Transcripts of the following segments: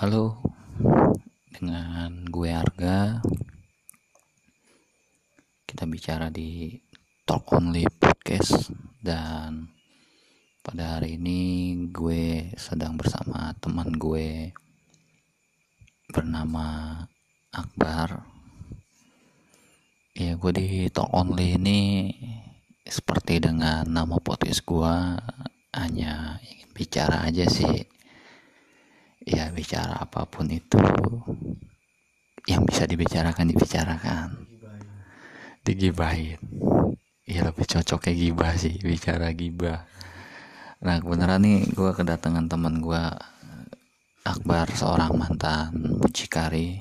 Halo, dengan gue Arga. Kita bicara di Talk Only Podcast dan pada hari ini gue sedang bersama teman gue bernama Akbar. Ya, gue di Talk Only ini seperti dengan nama podcast gue hanya ingin bicara aja sih ya bicara apa pun itu yang bisa dibicarakan dibicarakan. Digibahin. Ya lebih cocok kayak gibah sih bicara gibah. Nah kebenaran nih gue kedatangan teman gue Akbar seorang mantan mucikari.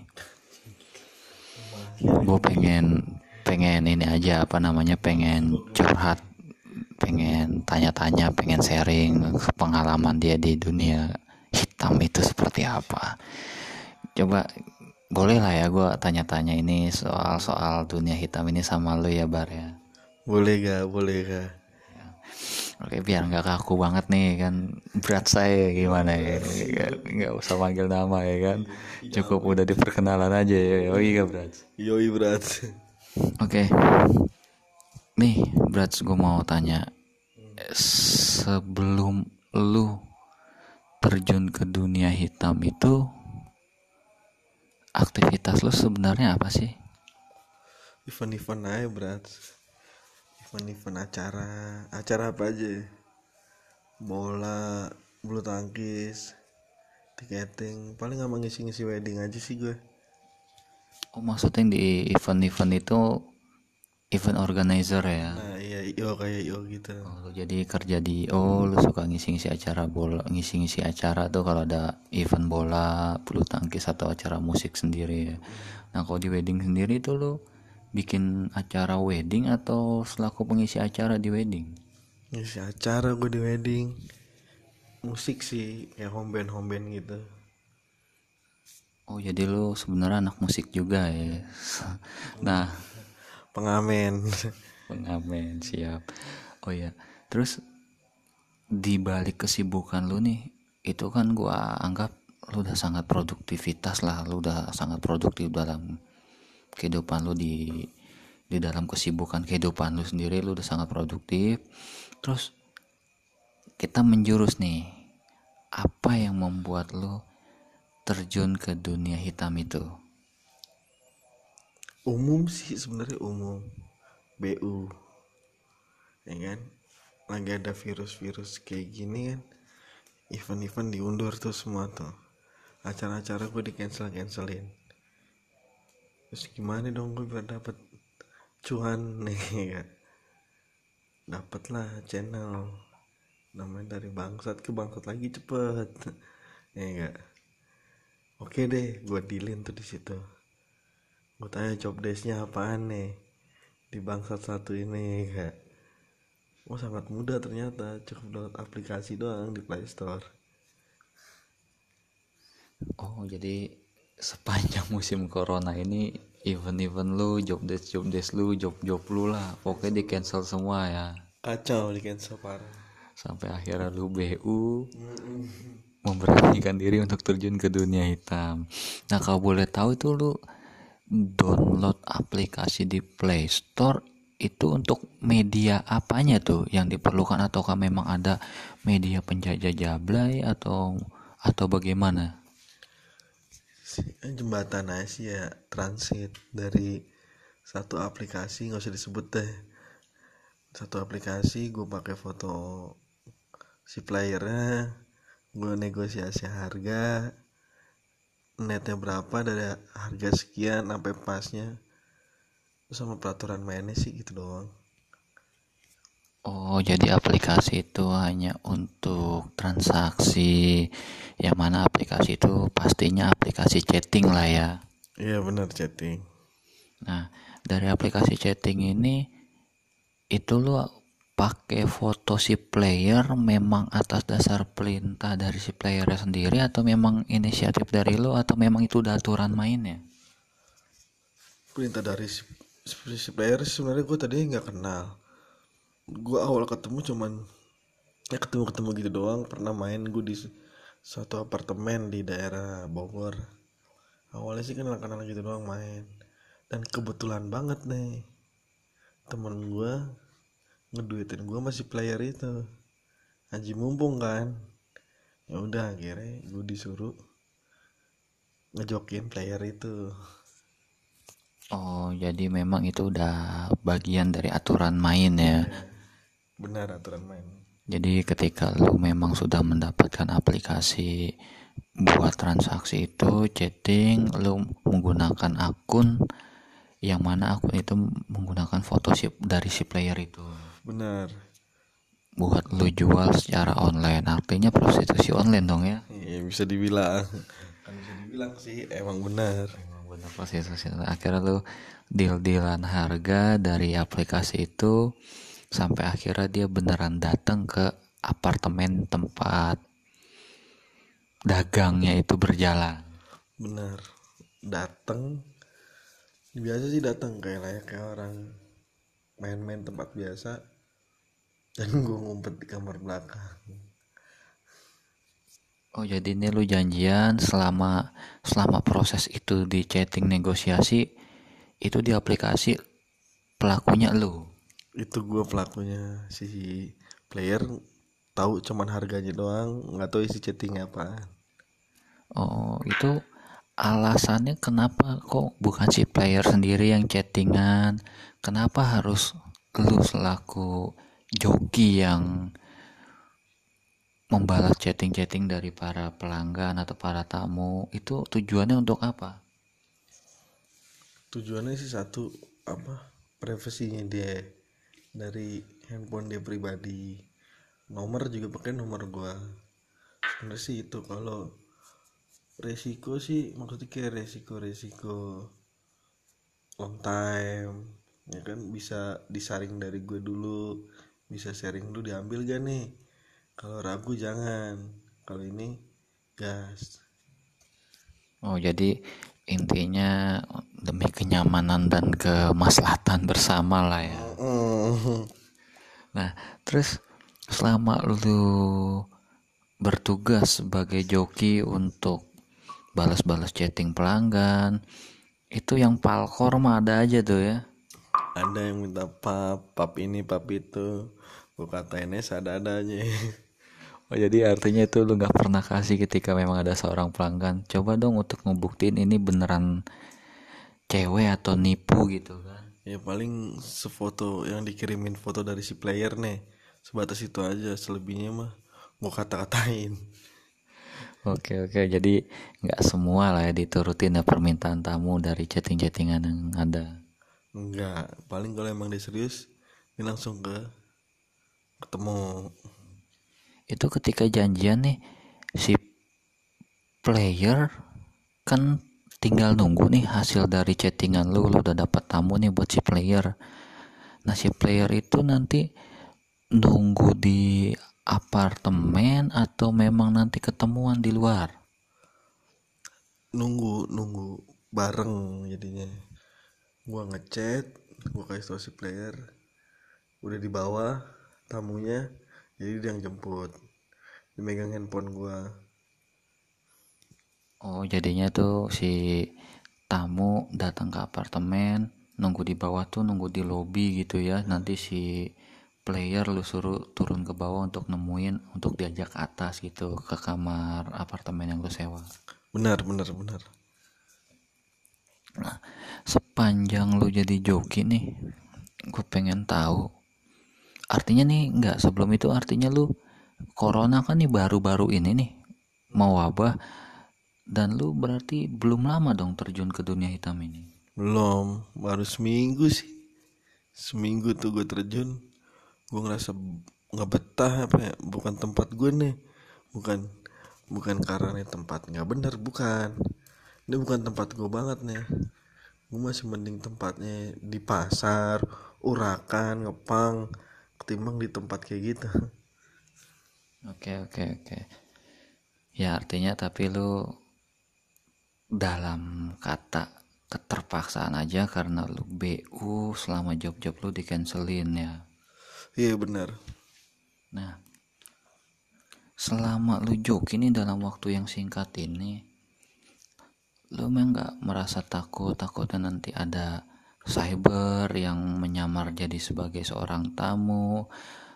Gue pengen pengen ini aja apa namanya pengen curhat pengen tanya-tanya pengen sharing pengalaman dia di dunia hitam itu seperti apa. Coba boleh lah ya gue tanya-tanya ini soal-soal dunia hitam ini sama lo ya Bar ya. Boleh gak boleh gak Oke biar nggak kaku banget nih kan. Berat saya gimana ya. Nggak usah panggil nama ya kan. Cukup udah diperkenalan aja ya. Oh iya berat yoi berat oke. Nih berat gue mau tanya. Sebelum lu terjun ke dunia hitam itu aktivitas lu sebenarnya apa sih? Event-event aja berat. Event-event acara. Acara apa aja bola bulu tangkis tiketing. Paling nggak ngisi-ngisi wedding aja sih gue. Oh maksudnya di event-event itu event organizer ya? Nah io kayak io gitu. Oh, lu jadi kerja di oh lu suka ngisi-ngisi acara bola ngisi-ngisi acara tuh kalau ada event bola bulu tangkis atau acara musik sendiri. Ya nah kalau di wedding sendiri tuh lu bikin acara wedding atau selaku pengisi acara di wedding? Ngisi acara gue di wedding. Musik sih kayak home band home band gitu. Oh jadi lu sebenarnya anak musik juga ya? Nah. Pengamen pengamen siap. Oh ya terus di balik kesibukan lu nih itu kan gua anggap lu udah sangat produktivitas lah lu udah sangat produktif dalam kehidupan lu di di dalam kesibukan kehidupan lu sendiri lu udah sangat produktif. Terus kita menjurus nih apa yang membuat lu terjun ke dunia hitam itu? Umum sih sebenarnya umum BU ya kan? Lagi ada virus-virus kayak gini kan event-event diundur tuh semua tuh. Acara-acara gue di cancel cancelin terus gimana dong gue biar dapet cuan nih ya dapet lah channel namanya dari bangsat ke bangsat lagi cepet ya enggak oke deh gue dealin tuh di situ. Gue tanya job desknya apaan nih di bangsat satu ini kak oh sangat mudah ternyata cukup download aplikasi doang di Play Store. Oh jadi sepanjang musim corona ini event-event lu job desk job desk lu job job lu lah pokoknya di cancel semua ya. Kacau di cancel parah. Sampai akhirnya lu BU memberanikan diri untuk terjun ke dunia hitam. Nah kalau boleh tahu itu lu download aplikasi di Play Store itu untuk media apanya tuh yang diperlukan? Ataukah memang ada media penjajah jablay atau atau bagaimana? Jembatan Asia transit dari satu aplikasi nggak usah disebut deh. Satu aplikasi gue pakai foto si playernya gue negosiasi harga netnya berapa dari harga sekian sampai pasnya. Sama peraturan mainnya sih gitu doang. Oh jadi aplikasi itu hanya untuk transaksi yang mana aplikasi itu pastinya aplikasi chatting lah ya. Iya benar chatting. Nah dari aplikasi chatting ini itu lu pakai foto si player memang atas dasar perintah dari si playernya sendiri atau memang inisiatif dari lo atau memang itu udah aturan mainnya? Perintah dari si, si player sebenarnya gue tadi nggak kenal. Gue awal ketemu cuman ya ketemu ketemu gitu doang. Pernah main gue di suatu apartemen di daerah Bogor. Awalnya sih kan anak-anak gitu doang main. Dan kebetulan banget nih temen gue ngeduitin gue masih player itu. Haji mumpung kan. Ya udah akhirnya gue disuruh ngejokin player itu. Oh jadi memang itu udah bagian dari aturan main ya? Benar aturan main. Jadi ketika lu memang sudah mendapatkan aplikasi buat transaksi itu chatting lu menggunakan akun yang mana akun itu menggunakan foto si, dari si player itu benar. Buat lu jual secara online. Artinya prostitusi online dong ya? Iya bisa dibilang. Kan bisa dibilang sih emang benar. Emang benar prostitusi. Akhirnya lu deal dealan harga dari aplikasi itu sampai akhirnya dia beneran datang ke apartemen tempat dagangnya itu berjalan. Benar. Datang. Biasa sih datang kayak kayak orang main-main tempat biasa dan gue ngumpet di kamar belakang. Oh jadi ini lu janjian selama selama proses itu di chatting negosiasi itu di aplikasi pelakunya lu? Itu gue pelakunya si player tahu cuman harganya doang nggak tahu isi chattingnya apa. Oh itu alasannya kenapa kok bukan si player sendiri yang chattingan? Kenapa harus lu selaku joki yang membalas chatting-chatting dari para pelanggan atau para tamu itu tujuannya untuk apa? Tujuannya sih satu apa privasinya dia. Dari handphone dia pribadi. Nomor juga pakai nomor gua. Sebenarnya sih itu kalau resiko sih maksudnya kayak resiko resiko long time ya kan bisa disaring dari gue dulu bisa sharing dulu diambil gak nih? Kalau ragu jangan. Kalau ini gas. Oh jadi intinya demi kenyamanan dan kemaslahatan bersama lah ya. Nah terus selama lu bertugas sebagai joki untuk balas-balas chatting pelanggan itu yang palkor mah ada aja tuh ya ada yang minta pap pap ini pap itu. Gue katain ada adanya oh jadi artinya itu lu nggak pernah kasih ketika memang ada seorang pelanggan coba dong untuk ngebuktiin ini beneran cewek atau nipu gitu kan? Ya paling sefoto yang dikirimin foto dari si player nih sebatas itu aja selebihnya mah gue kata-katain. Oke oke jadi nggak semua lah ya diturutin ya permintaan tamu dari chatting-chattingan yang ada. Enggak, paling kalau emang dia serius ini langsung ke ketemu. Itu ketika janjian nih si player kan tinggal nunggu nih hasil dari chattingan lu lu udah dapat tamu nih buat si player. Nah si player itu nanti nunggu di apartemen atau memang nanti ketemuan di luar nunggu nunggu bareng jadinya gua ngechat gua kasih tau si player. Udah di bawah tamunya jadi dia yang jemput. Dimegang handphone gua. Oh jadinya tuh si tamu datang ke apartemen nunggu di bawah tuh nunggu di lobby gitu ya. Nanti si player lu suruh turun ke bawah untuk nemuin untuk diajak atas gitu ke kamar apartemen yang lu sewa. Benar benar benar nah sepanjang lu jadi joki nih gue pengen tahu. Artinya nih nggak sebelum itu artinya lu corona kan nih baru-baru ini nih mau wabah dan lu berarti belum lama dong terjun ke dunia hitam ini. Belum baru seminggu sih. Seminggu tuh gue terjun. Gue ngerasa nggak betah apa ya bukan tempat gue nih. Bukan bukan karena tempat nggak bener bukan ini bukan tempat gue banget nih. Gue masih mending tempatnya di pasar urakan ngepang ketimbang di tempat kayak gitu. Oke oke oke. Ya artinya tapi lu dalam kata keterpaksaan aja karena lu BU selama job-job lu di cancelin ya. Iya benar. Nah selama lu joki ini dalam waktu yang singkat ini lu memang nggak merasa takut takutnya nanti ada cyber yang menyamar jadi sebagai seorang tamu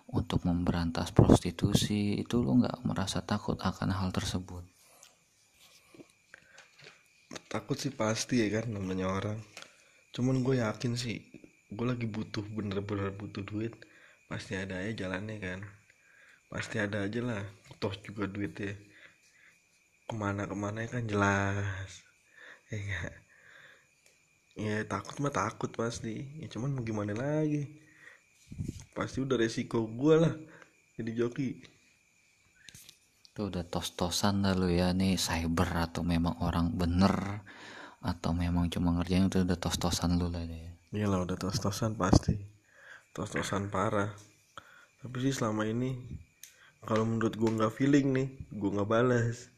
untuk memberantas prostitusi itu lu nggak merasa takut akan hal tersebut? Takut sih pasti ya kan namanya orang. Cuman gue yakin sih gue lagi butuh bener-bener butuh duit pasti ada aja jalannya kan. Pasti ada aja lah toh juga duitnya ke mana ke mana kan jelas ya ya takut mah takut pasti ya cuman mau gimana lagi? Pasti udah resiko gue lah jadi joki. Itu udah tos-tosan dah lu ya nih. Cyber atau memang orang bener atau memang cuma ngerjain itu udah tos-tosan lu lah deh Iya lah udah tos-tosan pasti. Tos-tosan parah. Tapi sih selama ini kalau menurut gue nggak feeling nih gue nggak balas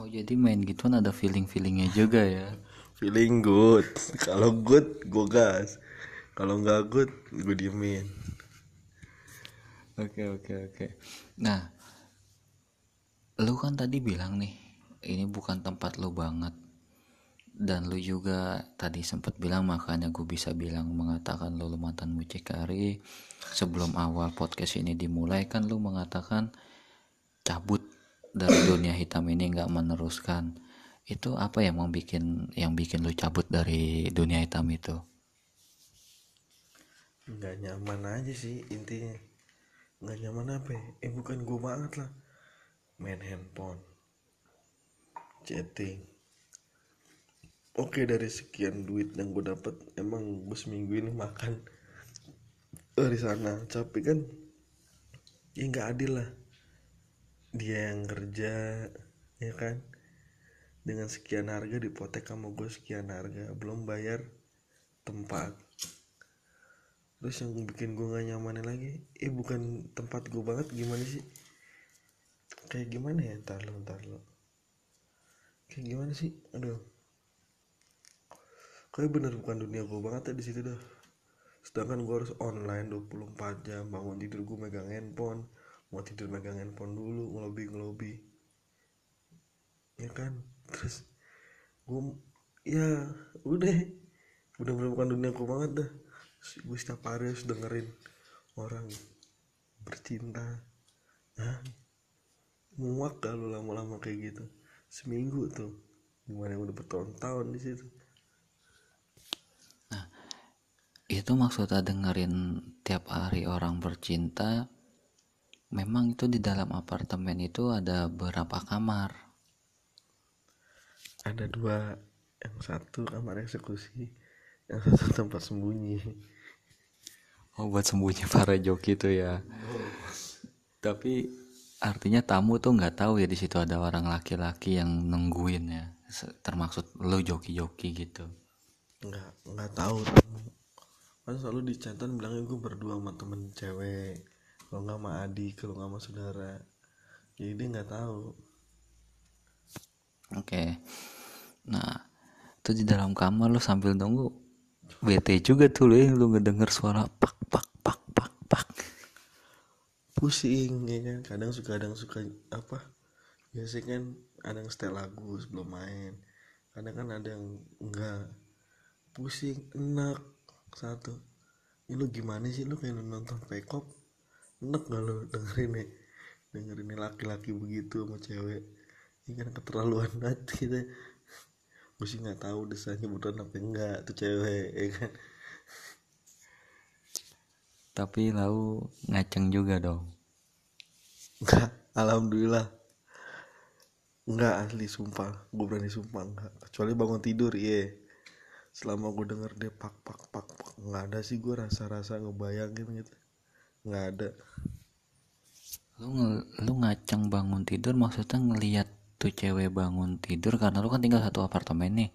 oh jadi main gituan ada feeling-feelingnya juga ya feeling good kalau good gue gas kalau nggak good gue diemin Oke oke oke. Nah, lu kan tadi bilang nih, ini bukan tempat lu banget. Dan lu juga tadi sempat bilang makanya gue bisa bilang mengatakan lu, lu mantan mucikari. Sebelum awal podcast ini dimulai kan lu mengatakan cabut dari dunia hitam ini nggak meneruskan. Itu apa yang mau bikin yang bikin lu cabut dari dunia hitam itu? nggak nyaman aja sih intinya nggak nyaman apa ya? eh bukan gue banget lah main handphone chatting oke dari sekian duit yang gue dapat emang gue seminggu ini makan dari sana tapi kan ya nggak adil lah dia yang kerja ya kan? Dengan sekian harga dipotek sama gue sekian harga. Belum bayar tempat. Terus yang bikin gue gak nyaman lagi eh bukan tempat gue banget gimana sih? Kayak gimana ya? Ntar lo ntar lo kayak gimana sih? Aduh. Kayak bener bukan dunia gue banget ya di situ dah. Sedangkan gue harus online 24 jam bangun tidur gue megang handphone mau tidur megang handphone dulu ngelobi ngelobi. Ya kan? Terus gue ya udah. Udah bukan dunia gue banget dah. Gue setiap hari harus dengerin orang bercinta. Hah? muak kalau lama-lama kayak gitu? Seminggu tuh. Gimana udah bertahun-tahun di situ? Itu maksudnya dengerin tiap hari orang bercinta memang itu di dalam apartemen itu ada berapa kamar. Ada dua yang satu kamar eksekusi yang satu tempat sembunyi. Oh buat sembunyi para joki itu ya. Tapi artinya tamu tuh nggak tahu ya di situ ada orang laki-laki yang nungguin ya. Termasuk lo joki-joki gitu. Nggak nggak tahu. Kan selalu di chatan bilangnya gue berdua sama temen cewek kalau nggak sama adik kalau nggak sama saudara. Jadi dia nggak tahu. Oke. Nah itu di dalam kamar lo sambil nunggu. Bete juga tuh lo ya lo ngedenger suara pak pak pak pak pak. Pusing ya kan? Kadang suka kadang suka apa? Biasanya kan ada yang setel lagu sebelum main. Kadang kan ada yang enggak. Pusing enak satu. Ini lu gimana sih? Lu kayak nonton pekop enak gak lu dengerin nih? Dengerin nih laki-laki begitu sama cewek. Ini kan keterlaluan banget kita. Gue sih nggak tahu desanya beneran apa enggak tuh cewek ya kan? Tapi lau ngaceng juga dong. Enggak alhamdulillah. Enggak asli sumpah. Gue berani sumpah enggak kecuali bangun tidur iya. Selama gue denger dia pak pak pak pak nggak ada sih gue rasa-rasa ngebayangin gitu nggak ada. Lu lu ngaceng bangun tidur maksudnya ngelihat tuh cewek bangun tidur karena lu kan tinggal satu apartemen nih.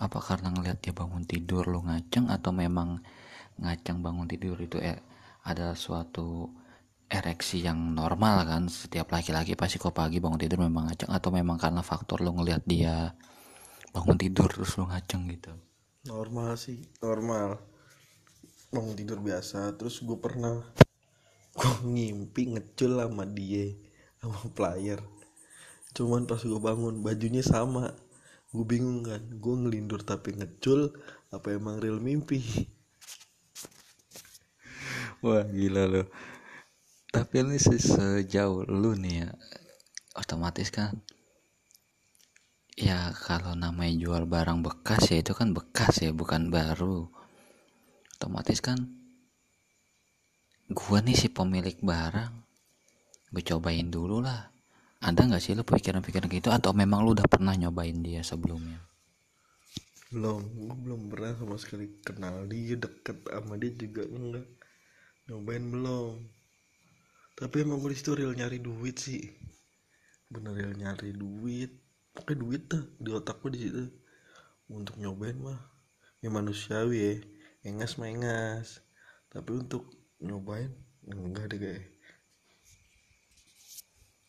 Apa karena ngelihat dia bangun tidur lu ngaceng atau memang ngaceng bangun tidur itu eh, ada suatu ereksi yang normal kan? Setiap laki-laki pasti kok pagi bangun tidur memang ngaceng atau memang karena faktor lu ngelihat dia bangun tidur terus lu ngaceng gitu? Normal sih normal. Bangun tidur biasa terus gue pernah gue ngimpi ngecul sama dia sama player. Cuman pas gue bangun bajunya sama. Gue bingung kan gue ngelindur tapi ngecul apa emang real mimpi? Wah gila lo tapi ini sejauh lu nih ya otomatis kan? Ya kalau namanya jual barang bekas ya itu kan bekas ya bukan baru. Otomatis kan gua nih si pemilik barang. Gue cobain dulu lah. Ada nggak sih lo pikiran-pikiran gitu? Atau memang lu udah pernah nyobain dia sebelumnya? Belum. Gue belum pernah sama sekali kenal dia deket sama dia juga enggak. Nyobain belum. Tapi emang gue di situ real nyari duit sih. Bener real nyari duit. Pakai duit tuh di otak gue di situ. Untuk nyobain mah ya manusiawi ya. Engas mah engas. Tapi untuk nyobain? Enggak deh kayak.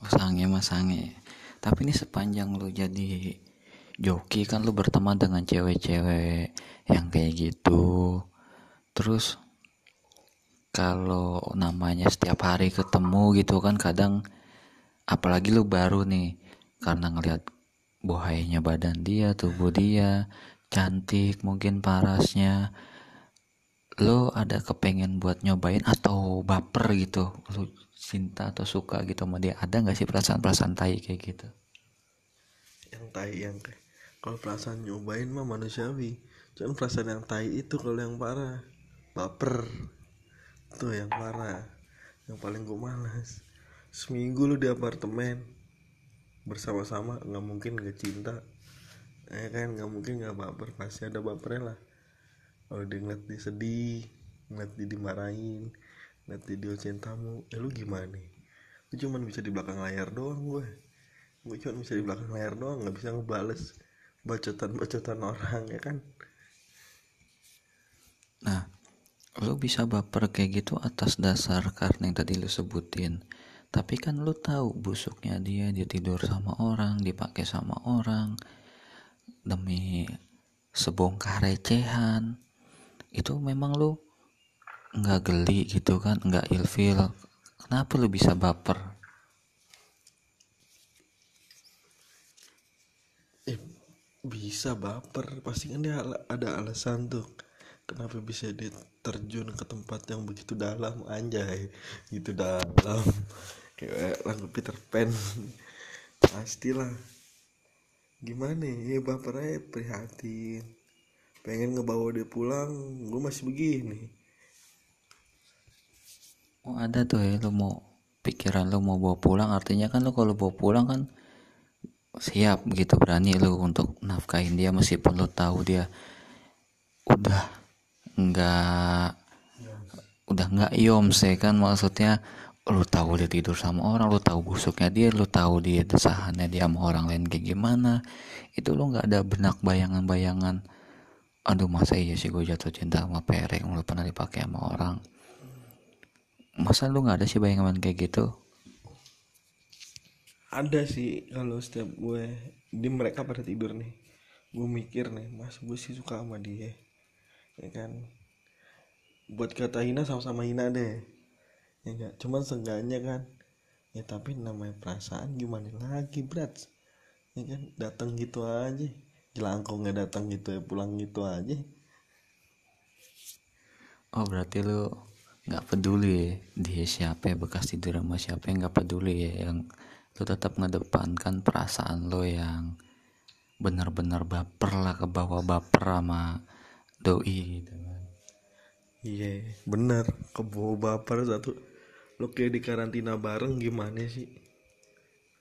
Oh sange mas sange. Tapi ini sepanjang lu jadi joki kan lu berteman dengan cewek-cewek yang kayak gitu. Terus kalau namanya setiap hari ketemu gitu kan kadang apalagi lu baru nih karena ngelihat bohainya badan dia tubuh dia cantik mungkin parasnya lo ada kepengen buat nyobain atau baper gitu? Lo cinta atau suka gitu sama dia? Ada nggak sih perasaan-perasaan tai kayak gitu? Yang tai yang kalau perasaan nyobain mah manusiawi. Cuman perasaan yang tai itu kalau yang parah. Baper. Tuh yang parah. Yang paling gue malas. Seminggu lu di apartemen. Bersama-sama. Nggak mungkin nggak cinta. Ya kan? Nggak mungkin nggak baper. Pasti ada bapernya lah kalau dia ngeliat dia sedih ngeliat dia dimarahin ngeliat dia diocehin tamu. Ya lu gimana nih? Lu cuman bisa di belakang layar doang gue. Gue cuma bisa di belakang layar doang nggak bisa ngebales bacotan-bacotan orang ya kan? Nah lu bisa baper kayak gitu atas dasar karena yang tadi lu sebutin. Tapi kan lu tahu busuknya dia dia tidur sama orang dipakai sama orang demi sebongkar recehan itu memang lu nggak geli gitu kan nggak ilfil. Kenapa lu bisa baper? Eh bisa baper. Pasti kan dia ada alasan tuh. Kenapa bisa dia terjun ke tempat yang begitu dalam? Anjay gitu dalam. Kayak lagu Peter Pan. Pastilah. Gimana ya baper aja prihatin pengen ngebawa dia pulang gue masih begini. Oh ada tuh ya lu mau pikiran lu mau bawa pulang artinya kan lu kalau bawa pulang kan siap gitu berani lu untuk nafkahin dia meskipun lu tahu dia udah nggak udah nggak yoms ya kan maksudnya lu tahu dia tidur sama orang lu tahu busuknya dia lu tahu dia desahannya dia sama orang lain kayak gimana itu lu nggak ada benak bayangan-bayangan aduh masa iya sih gue jatuh cinta sama perek lu pernah dipakai sama orang? Masa lu nggak ada sih bayangan kayak gitu? Ada sih kalau setiap gue di mereka pada tidur nih. Gue mikir nih mas gue sih suka sama dia. Ya kan? Buat kata hina sama-sama hina deh. Ya enggak cuman seenggaknya kan ya tapi namanya perasaan gimana lagi berat ya kan? Datang gitu aja jelangkung nggak datang gitu ya pulang gitu aja. Oh berarti lu nggak peduli ya dia siapa ya bekas tidur sama siapa yang nggak peduli ya yang lu tetap ngedepankan perasaan lo yang bener-bener baper lah ke bawah baper sama doi gitu kan. Iya bener kebawa baper satu. Lo kayak di karantina bareng gimana sih?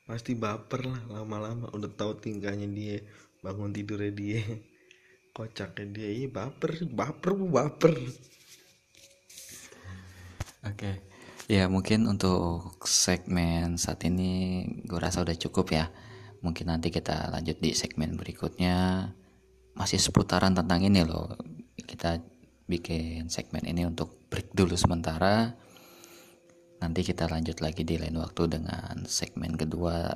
Pasti baper lah lama-lama. Udah tahu tingkahnya dia bangun tidurnya dia kocaknya dia iya baper baper baper Oke. Ya mungkin untuk segmen saat ini gue rasa udah cukup ya. Mungkin nanti kita lanjut di segmen berikutnya. Masih seputaran tentang ini loh. Kita bikin segmen ini untuk break dulu sementara. Nanti kita lanjut lagi di lain waktu dengan segmen kedua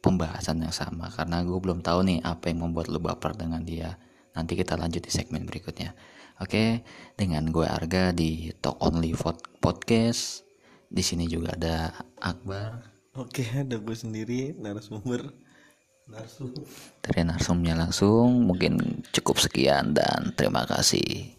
pembahasan yang sama karena gue belum tahu nih apa yang membuat lo baper dengan dia. Nanti kita lanjut di segmen berikutnya. Oke, dengan gue Arga di Talk Only Pod- Podcast di sini juga ada Akbar oke ada gue sendiri narasumber narsum dari narsumnya langsung mungkin cukup sekian dan terima kasih